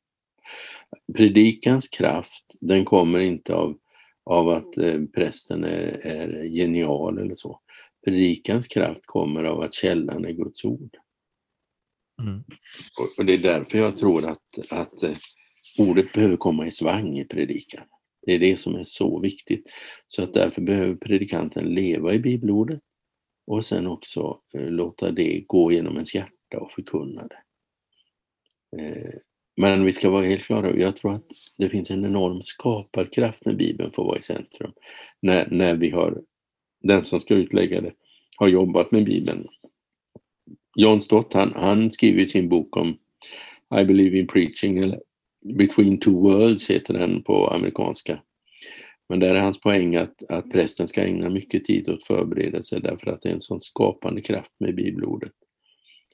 Predikans kraft, den kommer inte av, av att eh, prästen är, är genial eller så. Predikans kraft kommer av att källan är Guds ord. Mm. Och, och, det är därför jag tror att, att eh, Ordet behöver komma i svang i predikan. Det är det som är så viktigt. Så att därför behöver predikanten leva i bibelordet och sen också eh, låta det gå genom ens hjärta och förkunna det. Eh, men vi ska vara helt klara jag tror att det finns en enorm skaparkraft när Bibeln får vara i centrum. När, när vi har, den som ska utlägga det, har jobbat med Bibeln. John Stott, han, han skriver i sin bok om I believe in preaching, eller Between Two Worlds heter den på amerikanska. Men där är hans poäng att, att prästen ska ägna mycket tid åt förberedelse därför att det är en sån skapande kraft med bibelordet.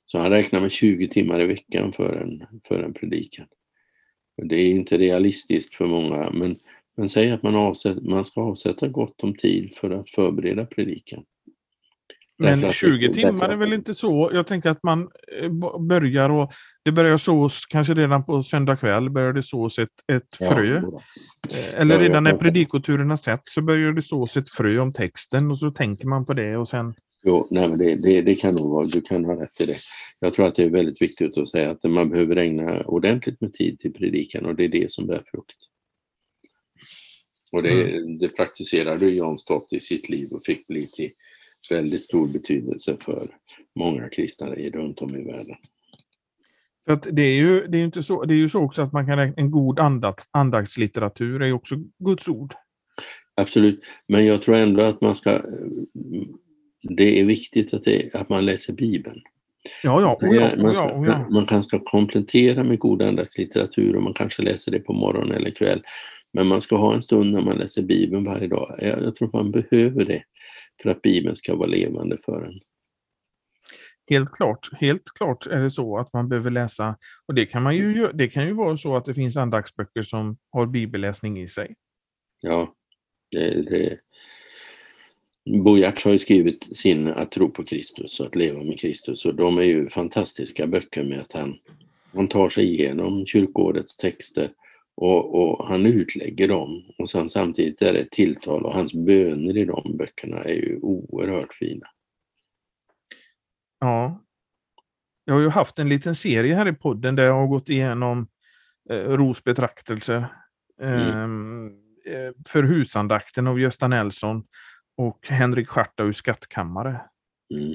Så han räknar med 20 timmar i veckan för en, för en predikan. Det är inte realistiskt för många, men, men säg att man, avsätt, man ska avsätta gott om tid för att förbereda predikan. Men Därför att 20 det- timmar är väl inte så? Jag tänker att man eh, börjar och det börjar sås kanske redan på söndag kväll börjar det sås ett, ett frö. Eh, Eller Ja, jag redan när tänker- predikoturerna sätts så börjar det sås ett frö om texten och så tänker man på det och sen Jo, nej, men det, det, det kan nog vara, du kan ha rätt i det. Jag tror att det är väldigt viktigt att säga att man behöver ägna ordentligt med tid till predikan och det är det som bär frukt. Och det, det praktiserade John Stott i sitt liv och fick bli till väldigt stor betydelse för många kristna runt om i världen. För att det är ju det är inte så, det är ju så också att man kan räkna, en god andakt, andaktslitteratur är också Guds ord. Absolut, men jag tror ändå att man ska... Det är viktigt att, det, att man läser Bibeln. Ja, ja, oh ja, man, ska, oh ja. man kan ska komplettera med god andaktslitteratur och man kanske läser det på morgonen eller kväll. Men man ska ha en stund när man läser Bibeln varje dag. Jag, jag tror man behöver det för att Bibeln ska vara levande för en. Helt klart, helt klart är det så att man behöver läsa. Och det kan, man ju, det kan ju vara så att det finns andaktsböcker som har bibelläsning i sig. Ja, det, det. Bo Giertz har ju skrivit sin Att tro på Kristus och Att leva med Kristus och de är ju fantastiska böcker med att han, han tar sig igenom kyrkårets texter och, och han utlägger dem och sen samtidigt är det ett tilltal och hans böner i de böckerna är ju oerhört fina. Ja. Jag har ju haft en liten serie här i podden där jag har gått igenom eh, Ros betraktelse ehm, eh, för husandakten av Gösta Nelson och Henrik Schartaus skattkammare Mm,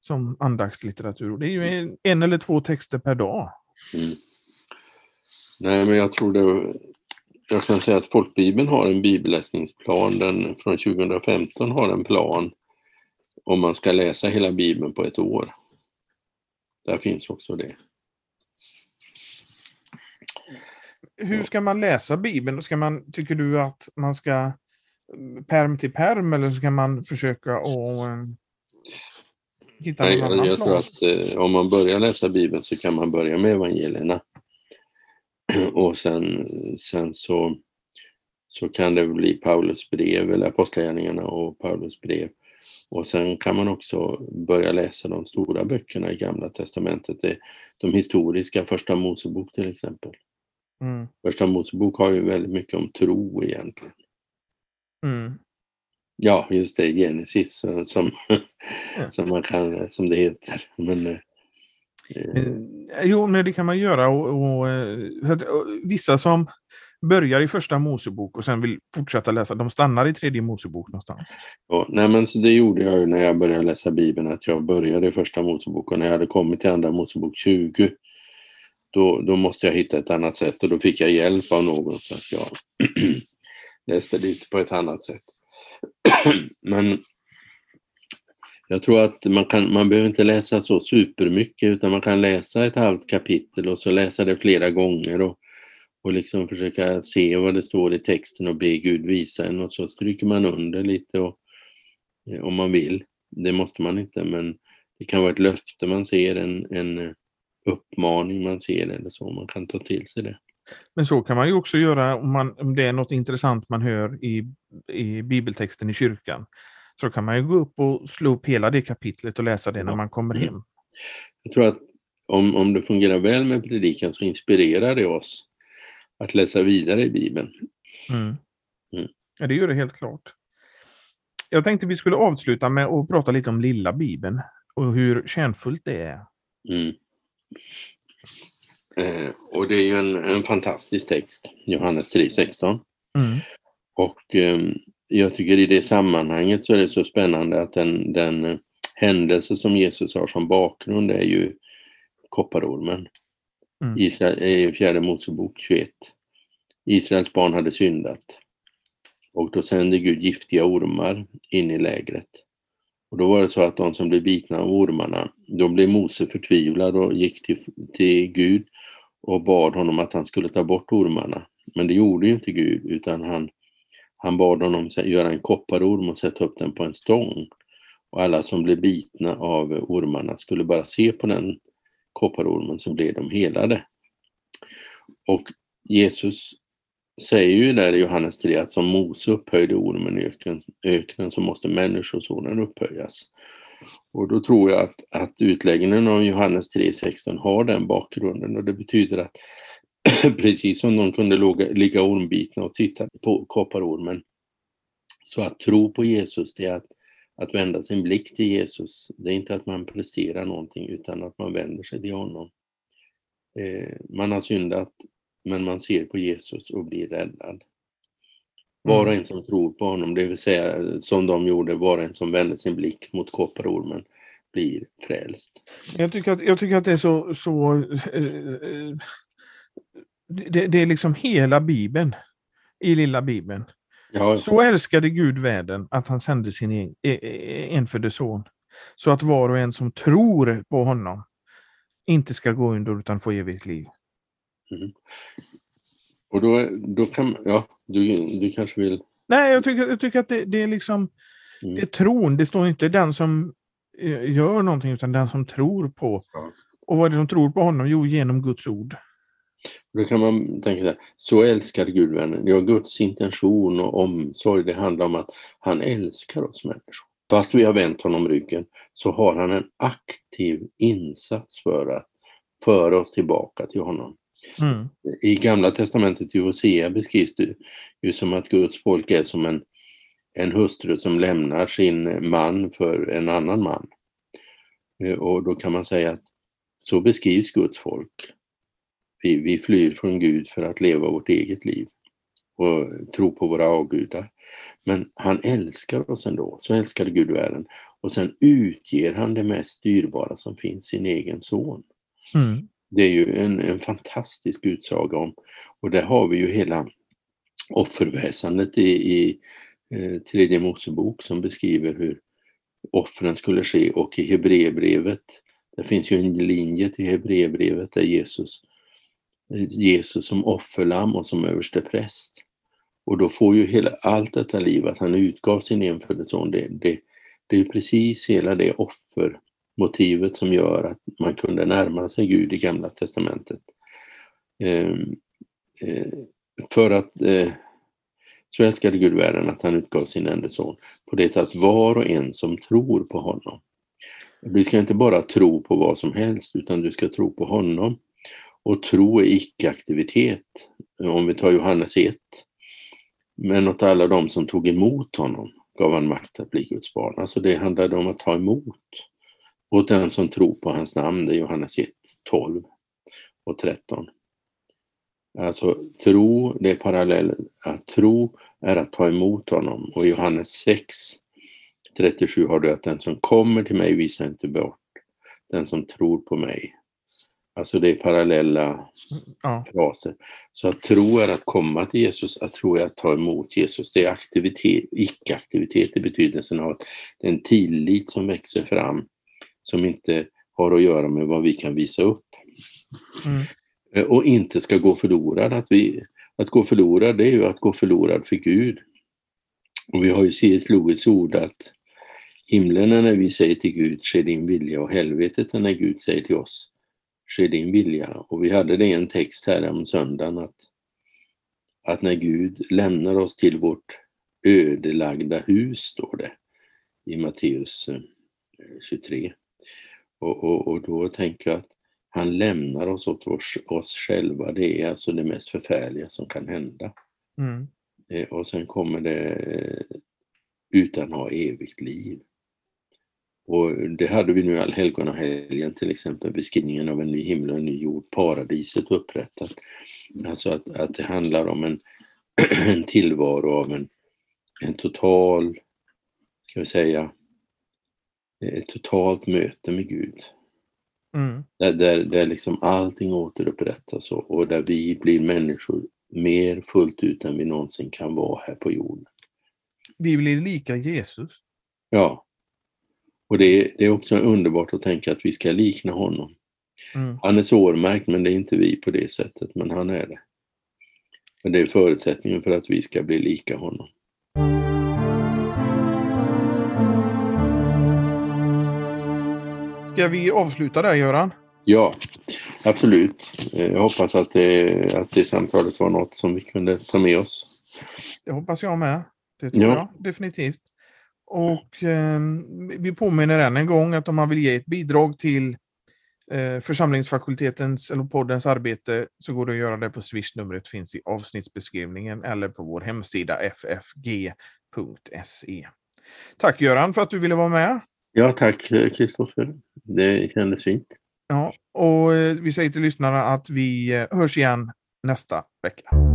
som andaktslitteratur. Och Det är ju en, en eller två texter per dag. mm. Nej men jag tror det jag kan säga att Folkbibeln har en bibelläsningsplan, den från 2015 har en plan om man ska läsa hela Bibeln på ett år. Där finns också det. Hur ska man läsa Bibeln? Ska man, tycker du att man ska mm, perm till perm eller ska man försöka att eh, hitta Nej, någon jag, annan jag plan? tror att eh, om man börjar läsa Bibeln så kan man börja med evangelierna. Och sen, sen så, så kan det bli Paulus brev eller Apostlagärningarna och Paulus brev. Och sen kan man också börja läsa de stora böckerna i Gamla Testamentet. Det, de historiska, Första Mosebok till exempel. Mm, Första Mosebok har ju väldigt mycket om tro egentligen. mm. Ja, just det, Genesis så- som, som, man kan, som det heter. Men, eh, Eh, Eh, jo, men det kan man göra. Och, och, eh, att, och, vissa som börjar i första Mosebok och sen vill fortsätta läsa, de stannar i tredje Mosebok någonstans. Ja, nej men så det gjorde jag ju när jag började läsa Bibeln, att jag började i första Mosebok och när jag hade kommit till andra Mosebok 20 då, då måste jag hitta ett annat sätt och då fick jag hjälp av någon så att jag läste lite på ett annat sätt. men jag tror att man, kan, man behöver inte läsa så supermycket utan man kan läsa ett halvt kapitel och så läsa det flera gånger och, och liksom försöka se vad det står i texten och be Gud visa en och så stryker man under lite och, eh, om man vill. Det måste man inte men det kan vara ett löfte man ser, en, en eh, uppmaning man ser eller så. Man kan ta till sig det. Men så kan man ju också göra om, man, om det är något intressant man hör i, i bibeltexten i kyrkan. Så kan man ju gå upp och slå upp hela det kapitlet och läsa det när man kommer Mm. hem. Jag tror att om, om det fungerar väl med predikan så inspirerar det oss att läsa vidare i Bibeln. Mm. Mm. Ja, det gör det helt klart. Jag tänkte vi skulle avsluta med att prata lite om lilla Bibeln och hur kärnfullt det är. Mm. Eh, och det är ju en, en fantastisk text, Johannes 3.16. Mm. Och eh, jag tycker i det sammanhanget så är det så spännande att den, den eh, händelse som Jesus har som bakgrund är ju kopparormen. Mm. Israel, i fjärde Mosebok 21. Israels barn hade syndat. Och då sände Gud giftiga ormar in i lägret. Och då var det så att de som blev bitna av ormarna, då blev Mose förtvivlad och gick till, till Gud och bad honom att han skulle ta bort ormarna. Men det gjorde ju inte Gud utan han, han bad honom göra en kopparorm och sätta upp den på en stång. Och alla som blev bitna av ormarna skulle bara se på den kopparormen så blev de helade. Och Jesus säger ju där i Johannes 3 att som Mose upphöjde ormen i öknen, öknen så måste människosonen upphöjas. Och då tror jag att, att utläggningen av Johannes 3.16 har den bakgrunden och det betyder att precis som de kunde ligga ormbitna och titta på kopparormen så att tro på Jesus det är att, att vända sin blick till Jesus. Det är inte att man presterar någonting utan att man vänder sig till honom. Eh, man har syndat men man ser på Jesus och blir räddad. Var och mm. en som tror på honom, det vill säga som de gjorde, var och en som vände sin blick mot kopparormen blir frälst. Jag tycker att, jag tycker att det är så, så äh, det, det, är liksom hela Bibeln i lilla Bibeln. Ja. Så älskade Gud världen att han sände sin en, e, e, enfödde son. Så att var och en som tror på honom inte ska gå under utan få evigt liv. Mm. Och då, då kan, ja, du, du kanske vill... Nej, jag tycker, jag tycker att det, det är liksom, mm. det är tron. Det står inte den som eh, gör någonting, utan den som tror på. Ja. Och vad är det som tror på honom? Jo, genom Guds ord. Då kan man tänka så här, så älskar Gud världen. Ja, Guds intention och omsorg, det handlar om att han älskar oss människor. Fast vi har vänt honom ryggen så har han en aktiv insats för att föra oss tillbaka till honom. Mm. I Gamla Testamentet i Hosea beskrivs det ju som att Guds folk är som en, en hustru som lämnar sin man för en annan man. Eh, och då kan man säga att så beskrivs Guds folk. Vi, vi flyr från Gud för att leva vårt eget liv och tro på våra avgudar. Men han älskar oss ändå, så älskade Gud världen. Och sen utger han det mest dyrbara som finns, sin egen son. Mm. Det är ju en, en fantastisk utsaga om, och där har vi ju hela offerväsendet i, i eh, tredje Mosebok som beskriver hur offren skulle ske och i Hebreerbrevet, det finns ju en linje till Hebreerbrevet där Jesus, Jesus som offerlamm och som överste präst. Och då får ju hela, allt detta liv, att han utgav sin enfödde son, det, det, det är precis hela det offermotivet som gör att man kunde närma sig Gud i Gamla Testamentet. Ehm, eh, för att eh, så älskade Gud världen att han utgav sin enda son på det att var och en som tror på honom. Du ska inte bara tro på vad som helst utan du ska tro på honom. Och tro är icke-aktivitet. Om vi tar Johannes 1. Men åt alla de som tog emot honom gav han makt att bli Guds barn. Alltså det handlade om att ta emot. Och den som tror på hans namn, det är Johannes 1, 12 och 13. Alltså tro, det är parallell. Att tro är att ta emot honom. Och i Johannes 6, 37 har du att den som kommer till mig visar inte bort. Den som tror på mig. Alltså det är parallella ja. fraser. Så att tro är att komma till Jesus, att tro är att ta emot Jesus. Det är aktivitet, icke-aktivitet i betydelsen av att det är en tillit som växer fram som inte har att göra med vad vi kan visa upp. Mm. Eh, och inte ska gå förlorad. Att, vi, att gå förlorad, det är ju att gå förlorad för Gud. Och vi har ju C.S. Lewis ord att himlen är när vi säger till Gud, ske din vilja och helvetet är när Gud säger till oss, ske din vilja. Och vi hade det i en text här om söndagen att, att när Gud lämnar oss till vårt ödelagda hus, står det i Matteus 23, eh, och, och, och då tänker jag att han lämnar oss åt oss, oss själva. Det är alltså det mest förfärliga som kan hända. Mm. Eh, och sen kommer det utan ha evigt liv. Och det hade vi nu allhelgonahelgen till exempel, beskrivningen av en ny himmel och en ny jord, paradiset upprättat. Alltså att, att det handlar om en, en tillvaro av en, en total, ska vi säga, ett totalt möte med Gud. Mm. Där, där, där liksom allting återupprättas och, och där vi blir människor mer fullt ut än vi någonsin kan vara här på jorden. Vi blir lika Jesus. Ja. Och det är, det är också underbart att tänka att vi ska likna honom. Mm. Han är sårmärkt men det är inte vi på det sättet, men han är det. Och det är förutsättningen för att vi ska bli lika honom. Ska vi avsluta där Göran? Ja, absolut. Eh, jag hoppas att det, att det samtalet var något som vi kunde ta med oss. Det hoppas jag med. Det tror Ja. jag definitivt. Och eh, vi påminner än en gång att om man vill ge ett bidrag till eh, församlingsfakultetens eller poddens arbete så går det att göra det på Swish-numret finns i avsnittsbeskrivningen eller på vår hemsida ffg.se. Tack Göran för att du ville vara med. Ja, tack Kristoffer. Det kändes fint. Ja, och eh, vi säger till lyssnarna att vi eh, hörs igen nästa vecka.